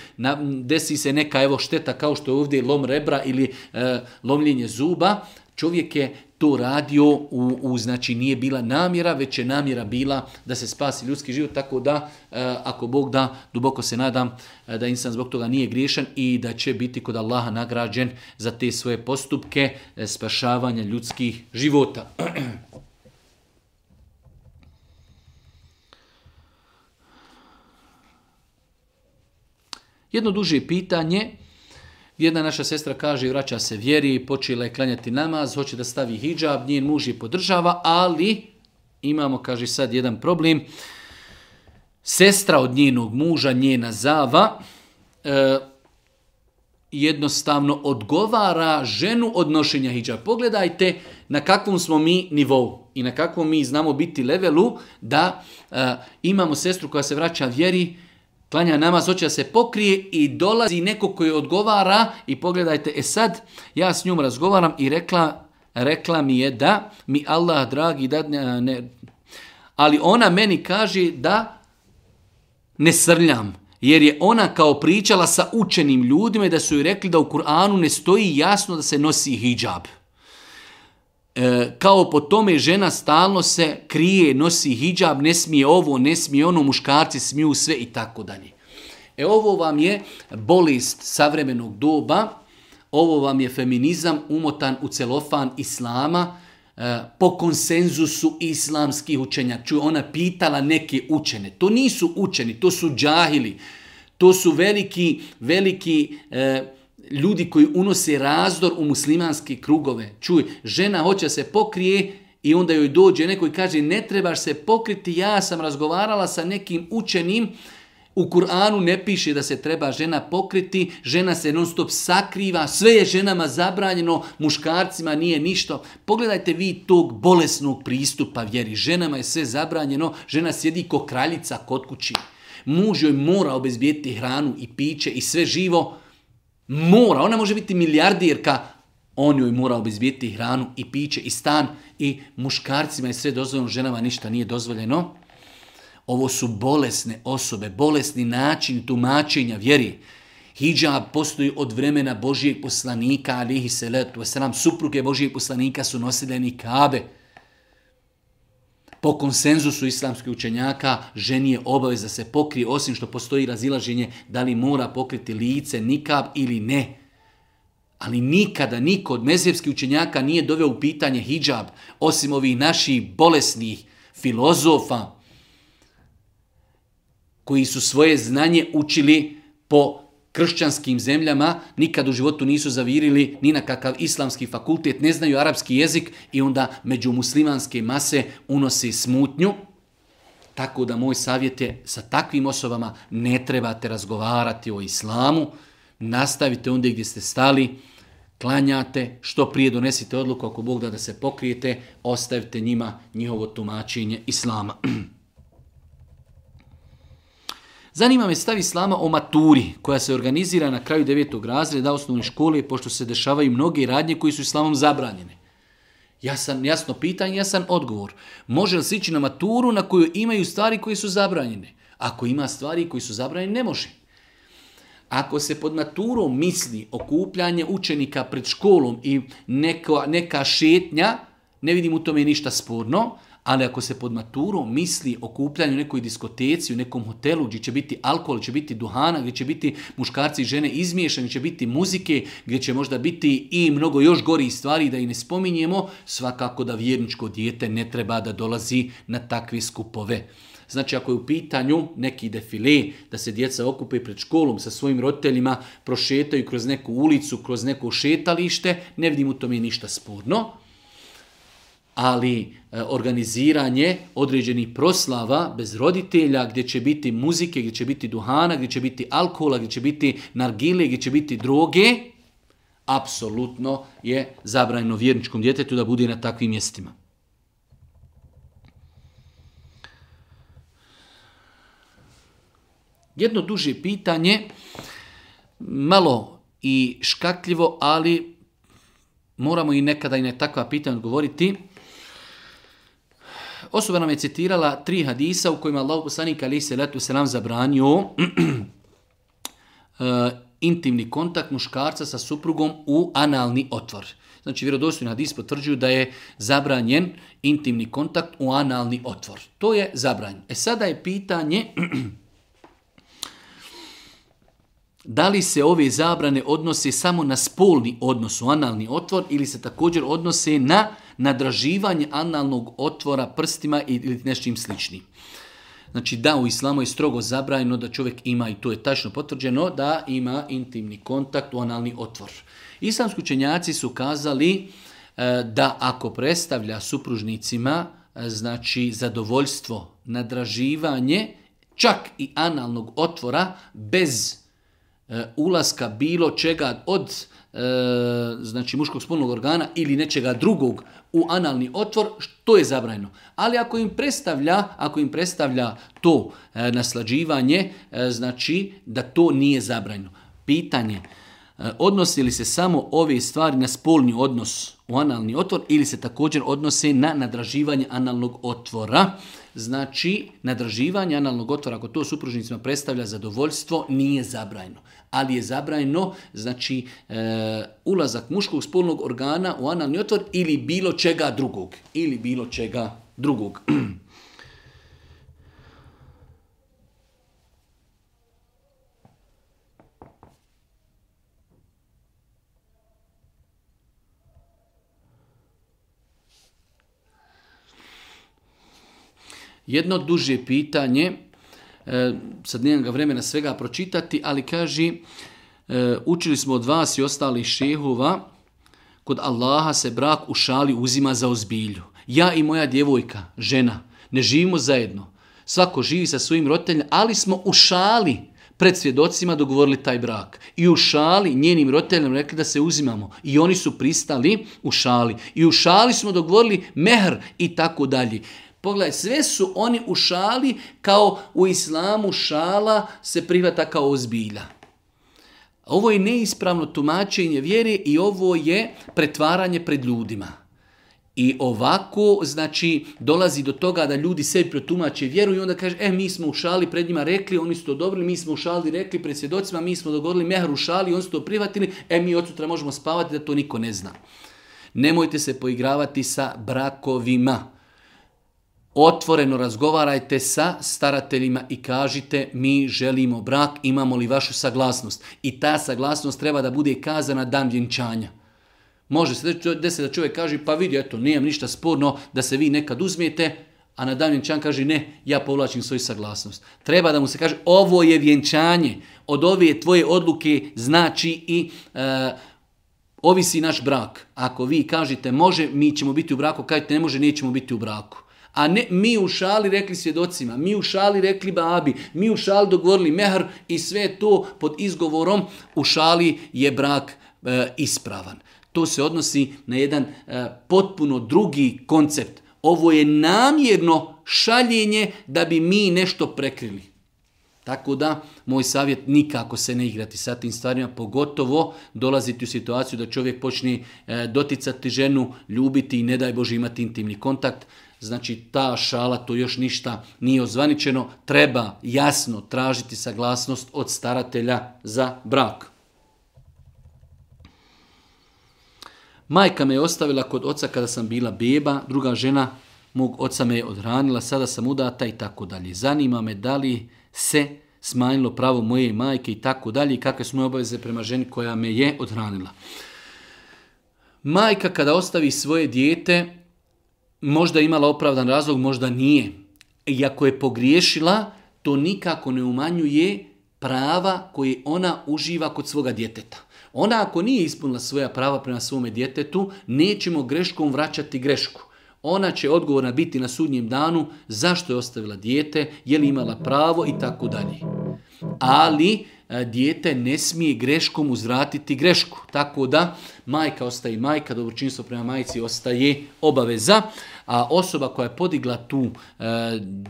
desi se neka evo šteta kao što je ovdje lom rebra ili e, lomljenje zuba, čovjek je to radio, u, znači nije bila namjera, već je namjera bila da se spasi ljudski život, tako da eh, ako Bog da, duboko se nadam e, da insan zbog toga nije griješan i da će biti kod Allaha nagrađen za te svoje postupke eh, spašavanja ljudskih života. Jedno duže pitanje, jedna naša sestra kaže vraća se vjeri, počela je klanjati namaz, hoće da stavi hijab, njen muž je podržava, ali imamo, kaže sad, jedan problem. Sestra od njenog muža, njena zava, e, jednostavno odgovara ženu od nošenja hijab. Pogledajte na kakvom smo mi nivou i na kakvom mi znamo biti levelu da e, imamo sestru koja se vraća vjeri, klanja namaz, hoće da se pokrije i dolazi neko koji odgovara i pogledajte, e sad ja s njom razgovaram i rekla, rekla mi je da mi Allah dragi da ne, ali ona meni kaže da ne srljam. Jer je ona kao pričala sa učenim ljudima i da su joj rekli da u Kur'anu ne stoji jasno da se nosi hijab. E, kao po tome žena stalno se krije, nosi hijab, ne smije ovo, ne smije ono, muškarci smiju sve i tako dalje. E ovo vam je bolest savremenog doba, ovo vam je feminizam umotan u celofan islama, e, po konsenzusu islamskih učenja. Čuje Ona pitala neke učene. To nisu učeni, to su džahili. To su veliki, veliki e, ljudi koji unose razdor u muslimanske krugove. Čuj, žena hoće se pokrije i onda joj dođe neko i kaže ne trebaš se pokriti, ja sam razgovarala sa nekim učenim, u Kur'anu ne piše da se treba žena pokriti, žena se non stop sakriva, sve je ženama zabranjeno, muškarcima nije ništa. Pogledajte vi tog bolesnog pristupa vjeri. Ženama je sve zabranjeno, žena sjedi ko kraljica kod kući. Muž joj mora obezbijeti hranu i piće i sve živo, Mora, ona može biti milijardirka, on joj mora obizbijeti hranu i piće i stan i muškarcima i sve dozvoljeno, ženama ništa nije dozvoljeno. Ovo su bolesne osobe, bolesni način tumačenja vjeri. Hidžab postoji od vremena Božijeg poslanika, alihi salatu wasalam. Supruge Božijeg poslanika su nosile nikabe. Po konsenzusu islamskih učenjaka ženi je obavez da se pokrije, osim što postoji razilaženje da li mora pokriti lice, nikab ili ne. Ali nikada niko od mezhebskih učenjaka nije doveo u pitanje hijab, osim ovih naših bolesnih filozofa koji su svoje znanje učili po kršćanskim zemljama nikad u životu nisu zavirili ni na kakav islamski fakultet, ne znaju arapski jezik i onda među muslimanske mase unosi smutnju. Tako da moj savjet je sa takvim osobama ne trebate razgovarati o islamu, nastavite onda gdje ste stali, klanjate, što prije donesite odluku ako Bog da da se pokrijete, ostavite njima njihovo tumačenje islama. Zanima me stav Islama o maturi koja se organizira na kraju devetog razreda osnovne škole pošto se dešavaju mnoge radnje koji su Islamom zabranjene. sam jasno pitanje, jasan odgovor. Može li se ići na maturu na koju imaju stvari koje su zabranjene? Ako ima stvari koji su zabranjene, ne može. Ako se pod maturom misli okupljanje učenika pred školom i neka, neka šetnja, ne vidim u tome ništa sporno, ali ako se pod maturom misli o kupljanju nekoj diskoteci, u nekom hotelu gdje će biti alkohol, gdje će biti duhana, gdje će biti muškarci i žene izmiješani, gdje će biti muzike, gdje će možda biti i mnogo još gori stvari da i ne spominjemo, svakako da vjerničko dijete ne treba da dolazi na takve skupove. Znači ako je u pitanju neki defile, da se djeca okupe pred školom sa svojim roditeljima, prošetaju kroz neku ulicu, kroz neko šetalište, ne vidim u tome ništa sporno ali e, organiziranje određenih proslava bez roditelja gdje će biti muzike, gdje će biti duhana, gdje će biti alkohola, gdje će biti nargile, gdje će biti droge, apsolutno je zabranjeno vjerničkom djetetu da bude na takvim mjestima. Jedno duže pitanje, malo i škakljivo, ali moramo i nekada i na takva pitanja odgovoriti. Osoba nam je citirala tri hadisa u kojima Allah poslanik ali se letu selam zabranio eh, intimni kontakt muškarca sa suprugom u analni otvor. Znači, vjerodostojni hadis potvrđuju da je zabranjen intimni kontakt u analni otvor. To je zabranjen. E sada je pitanje da li se ove zabrane odnose samo na spolni odnos u analni otvor ili se također odnose na nadraživanje analnog otvora prstima ili nečim sličnim. Znači da u islamu je strogo zabranjeno da čovjek ima, i to je tačno potvrđeno, da ima intimni kontakt u analni otvor. Islamski učenjaci su kazali e, da ako predstavlja supružnicima e, znači zadovoljstvo, nadraživanje, čak i analnog otvora bez E, ulaska bilo čega od e, znači muškog spolnog organa ili nečega drugog u analni otvor, što je zabranjeno. Ali ako im predstavlja, ako im predstavlja to e, naslađivanje, znači da to nije zabranjeno. Pitanje, odnosi li se samo ove stvari na spolni odnos u analni otvor ili se također odnose na nadraživanje analnog otvora? Znači, nadraživanje analnog otvora, ako to supružnicima predstavlja zadovoljstvo, nije zabrajno. Ali je zabrajno, znači, e, ulazak muškog spolnog organa u analni otvor ili bilo čega drugog. Ili bilo čega drugog. Jedno duže pitanje, e, sad nemam ga vremena svega pročitati, ali kaže e, učili smo od vas i ostalih šehova, kod Allaha se brak u šali uzima za ozbilju. Ja i moja djevojka, žena, ne živimo zajedno. Svako živi sa svojim roditeljima, ali smo u šali pred svjedocima dogovorili taj brak. I u šali njenim roditeljima rekli da se uzimamo. I oni su pristali u šali. I u šali smo dogovorili mehr i tako dalje. Pogledaj, sve su oni u šali kao u islamu šala se prihvata kao ozbilja. Ovo je neispravno tumačenje vjere i ovo je pretvaranje pred ljudima. I ovako, znači, dolazi do toga da ljudi sebi protumače vjeru i onda kaže, e, mi smo u šali pred njima rekli, oni su to odobrili, mi smo u šali rekli pred svjedocima, mi smo dogodili mehar u šali, oni su to prihvatili, e, mi od sutra možemo spavati da to niko ne zna. Nemojte se poigravati sa brakovima otvoreno razgovarajte sa starateljima i kažite mi želimo brak, imamo li vašu saglasnost. I ta saglasnost treba da bude kazana dan vjenčanja. Može se desiti da čovjek kaže pa vidi, eto, nijem ništa sporno da se vi nekad uzmijete, a na dan vjenčanja kaže ne, ja povlačim svoju saglasnost. Treba da mu se kaže ovo je vjenčanje, od ove tvoje odluke znači i e, ovisi naš brak. Ako vi kažete može, mi ćemo biti u braku, kažete ne može, nećemo biti u braku. A ne, mi u šali rekli svjedocima, mi u šali rekli babi, mi u šali dogovorili mehr i sve to pod izgovorom u šali je brak e, ispravan. To se odnosi na jedan e, potpuno drugi koncept. Ovo je namjerno šaljenje da bi mi nešto prekrili. Tako da, moj savjet, nikako se ne igrati sa tim stvarima, pogotovo dolaziti u situaciju da čovjek počne e, doticati ženu, ljubiti i ne daj Bože imati intimni kontakt znači ta šala, to još ništa nije ozvaničeno, treba jasno tražiti saglasnost od staratelja za brak. Majka me je ostavila kod oca kada sam bila beba, druga žena mog oca me je odhranila, sada sam udata i tako dalje. Zanima me da li se smanjilo pravo moje majke i tako dalje i kakve su moje obaveze prema ženi koja me je odhranila. Majka kada ostavi svoje dijete, možda imala opravdan razlog, možda nije. I ako je pogriješila, to nikako ne umanjuje prava koje ona uživa kod svoga djeteta. Ona ako nije ispunila svoja prava prema svome djetetu, nećemo greškom vraćati grešku. Ona će odgovorna biti na sudnjem danu zašto je ostavila dijete, je li imala pravo i tako dalje. Ali E, dijete ne smije greškom uzvratiti grešku. Tako da majka ostaje majka, dobročinstvo prema majici ostaje obaveza a osoba koja je podigla tu e,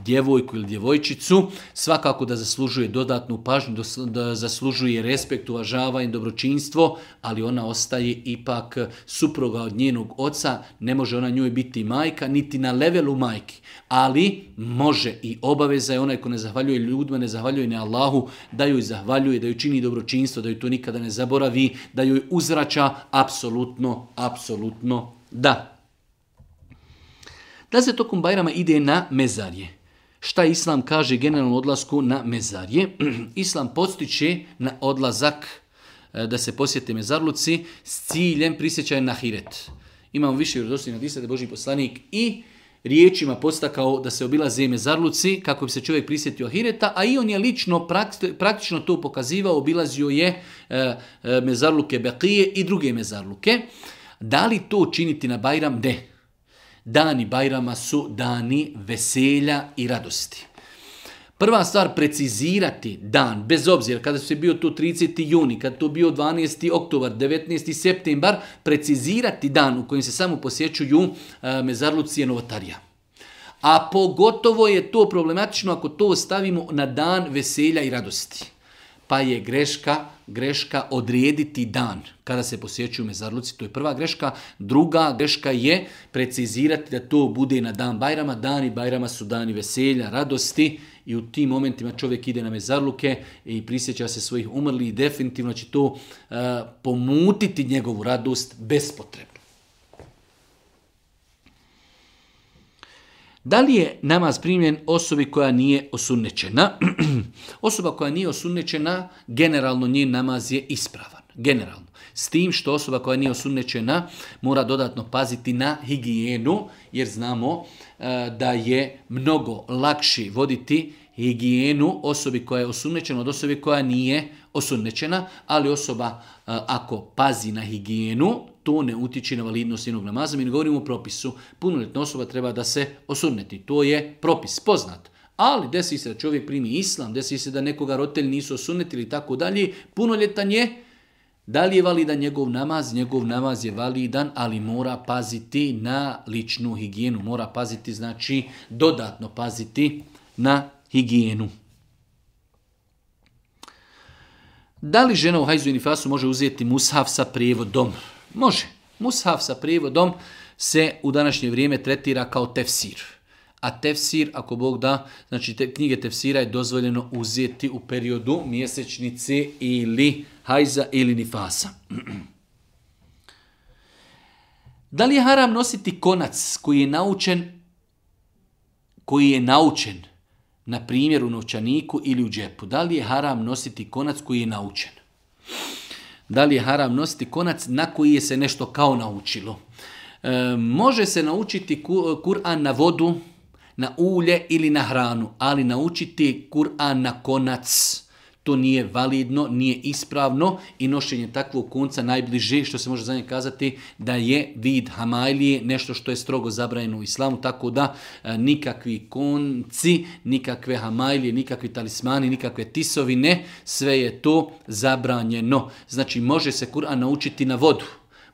djevojku ili djevojčicu svakako da zaslužuje dodatnu pažnju, da zaslužuje respekt, uvažavanje, dobročinstvo, ali ona ostaje ipak supruga od njenog oca, ne može ona njoj biti majka, niti na levelu majki, ali može i obaveza je onaj ko ne zahvaljuje ljudima, ne zahvaljuje ne Allahu, da joj zahvaljuje, da joj čini dobročinstvo, da joj to nikada ne zaboravi, da joj uzrača, apsolutno, apsolutno da. Da se tokom Bajrama ide na mezarje. Šta Islam kaže generalno odlasku na mezarje? Islam postiče na odlazak e, da se posjete mezarluci s ciljem prisjećaja na hiret. Imamo više na na da Boži poslanik i riječima postakao da se obilaze mezarluci kako bi se čovjek prisjetio Hireta, a i on je lično praktično to pokazivao, obilazio je e, e, mezarluke Bekije i druge mezarluke. Da li to činiti na Bajram? Ne dani Bajrama su dani veselja i radosti. Prva stvar, precizirati dan, bez obzira kada se bio tu 30. juni, kada to bio 12. oktobar, 19. septembar, precizirati dan u kojem se samo posjećuju e, mezarlucije novotarija. A pogotovo je to problematično ako to stavimo na dan veselja i radosti pa je greška, greška odrijediti dan kada se posjećuju mezarluci, to je prva greška. Druga greška je precizirati da to bude na dan Bajrama. Dani Bajrama su dani veselja, radosti i u tim momentima čovjek ide na mezarluke i prisjeća se svojih umrli i definitivno će to eh, pomutiti njegovu radost bespotrebno. Da li je namaz primljen osobi koja nije osunnečena? Osoba koja nije osudnečena, generalno njen namaz je ispravan. Generalno. S tim što osoba koja nije osunnečena mora dodatno paziti na higijenu, jer znamo e, da je mnogo lakše voditi higijenu osobi koja je osudnečena od osobi koja nije osudnečena, ali osoba e, ako pazi na higijenu, to ne utiče na validnost jednog namaza. Mi ne govorimo o propisu. Punoljetna osoba treba da se osunneti. To je propis poznat. Ali desi se da čovjek primi islam, desi se da nekoga roditelji nisu osunetili i tako dalje, punoljetan je, da li je validan njegov namaz? Njegov namaz je validan, ali mora paziti na ličnu higijenu. Mora paziti, znači dodatno paziti na higijenu. Da li žena u hajzu i nifasu može uzeti mushaf sa prijevodom? Može. Mushaf sa prijevodom se u današnje vrijeme tretira kao tefsir a tefsir, ako Bog da, znači te knjige tefsira je dozvoljeno uzeti u periodu mjesečnice ili hajza ili nifasa. Da li je haram nositi konac koji je naučen, koji je naučen, na primjer u novčaniku ili u džepu? Da li je haram nositi konac koji je naučen? Da li je haram nositi konac na koji je se nešto kao naučilo? E, može se naučiti Kur'an na vodu, na ulje ili na hranu, ali naučiti Kur'an na konac. To nije validno, nije ispravno i nošenje takvog konca najbliže, što se može za nje kazati, da je vid hamajlije nešto što je strogo zabranjeno u islamu, tako da e, nikakvi konci, nikakve hamajlije, nikakvi talismani, nikakve tisovine, sve je to zabranjeno. Znači, može se Kur'an naučiti na vodu,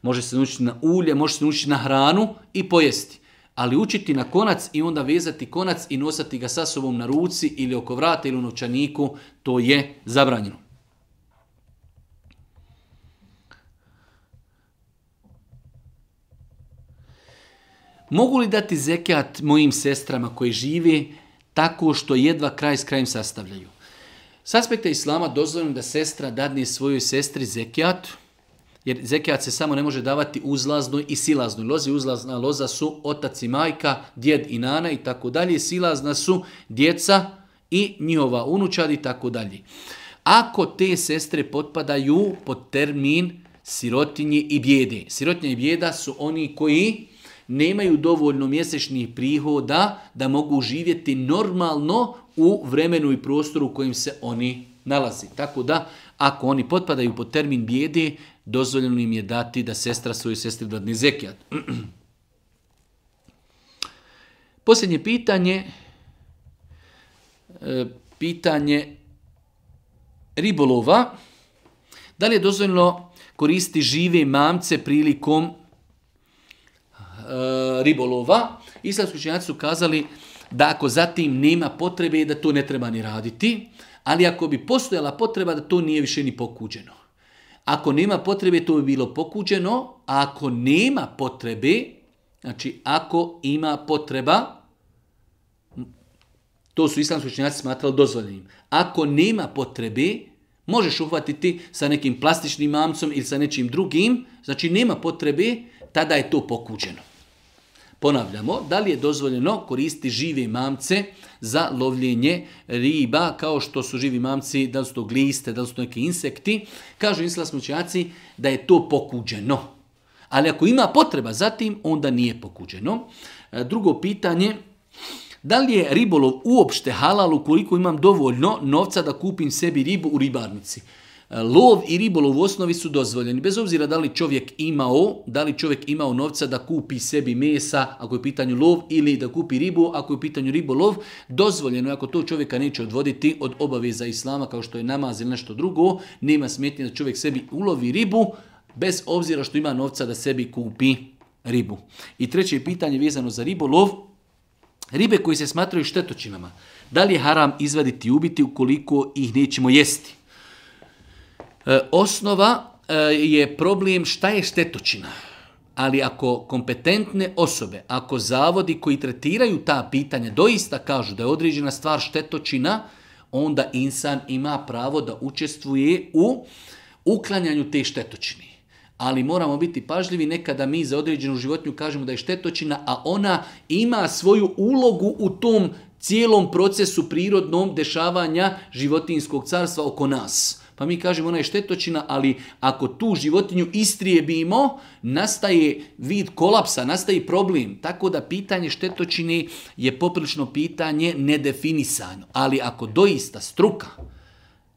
može se naučiti na ulje, može se naučiti na hranu i pojesti ali učiti na konac i onda vezati konac i nosati ga sa sobom na ruci ili oko vrata ili u novčaniku, to je zabranjeno. Mogu li dati zekijat mojim sestrama koji žive tako što jedva kraj s krajem sastavljaju? S aspekta islama dozvoljeno da sestra dadne svojoj sestri zekijat, jer zekijat se samo ne može davati uzlaznoj i silaznoj lozi. Uzlazna loza su otac i majka, djed i nana i tako dalje. Silazna su djeca i njihova unučad i tako dalje. Ako te sestre potpadaju pod termin sirotinje i bjede. Sirotinje i bijeda su oni koji nemaju dovoljno mjesečnih prihoda da mogu živjeti normalno u vremenu i prostoru u kojim se oni nalazi. Tako da ako oni potpadaju pod termin bijede, dozvoljeno im je dati da sestra svoju sestri dadne zekijat. Posljednje pitanje, e, pitanje ribolova. Da li je dozvoljeno koristiti žive mamce prilikom e, ribolova? Islamski učenjaci su kazali da ako zatim nema potrebe da to ne treba ni raditi. Ali ako bi postojala potreba da to nije više ni pokuđeno. Ako nema potrebe, to bi bilo pokuđeno, a ako nema potrebe, znači ako ima potreba, to su islamski učenjaci smatrali dozvoljenim. Ako nema potrebe, možeš uhvatiti sa nekim plastičnim mamcom ili sa nečim drugim, znači nema potrebe, tada je to pokuđeno. Ponavljamo, da li je dozvoljeno koristiti žive mamce za lovljenje riba, kao što su živi mamci, da li su to gliste, da li su to neki insekti. Kažu učenjaci da je to pokuđeno. Ali ako ima potreba za tim, onda nije pokuđeno. E, drugo pitanje, da li je ribolov uopšte halal ukoliko imam dovoljno novca da kupim sebi ribu u ribarnici? E, lov i ribolov u osnovi su dozvoljeni. Bez obzira da li čovjek imao, da li čovjek imao novca da kupi sebi mesa ako je u pitanju lov ili da kupi ribu ako je u pitanju ribolov, dozvoljeno je ako to čovjeka neće odvoditi od obaveza islama kao što je namaz ili nešto drugo, nema smetnje da čovjek sebi ulovi ribu bez obzira što ima novca da sebi kupi ribu. I treće pitanje vezano za ribolov, ribe koji se smatraju štetočinama. Da li je haram izvaditi i ubiti ukoliko ih nećemo jesti? E, osnova e, je problem šta je štetočina. Ali ako kompetentne osobe, ako zavodi koji tretiraju ta pitanja doista kažu da je određena stvar štetočina, onda insan ima pravo da učestvuje u uklanjanju te štetočine. Ali moramo biti pažljivi nekada mi za određenu životinju kažemo da je štetočina, a ona ima svoju ulogu u tom cijelom procesu prirodnom dešavanja životinskog carstva oko nas. Pa mi kažemo ona je štetočina, ali ako tu životinju istrijebimo, nastaje vid kolapsa, nastaje problem. Tako da pitanje štetočine je poprilično pitanje nedefinisano. Ali ako doista struka,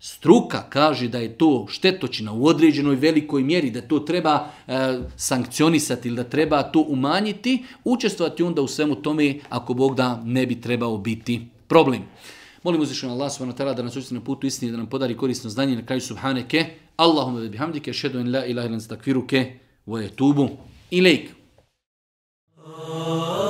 struka kaže da je to štetočina u određenoj velikoj mjeri, da to treba e, sankcionisati ili da treba to umanjiti, učestvovati onda u svemu tome ako Bog da ne bi trebao biti problem. Molim uzvišenju Allah subhanahu da nas učiti na putu istini, da nam podari korisno znanje na kraju subhaneke. Allahumma bihamdike, šedu la ilaha ilan stakfiruke, wa etubu Oh.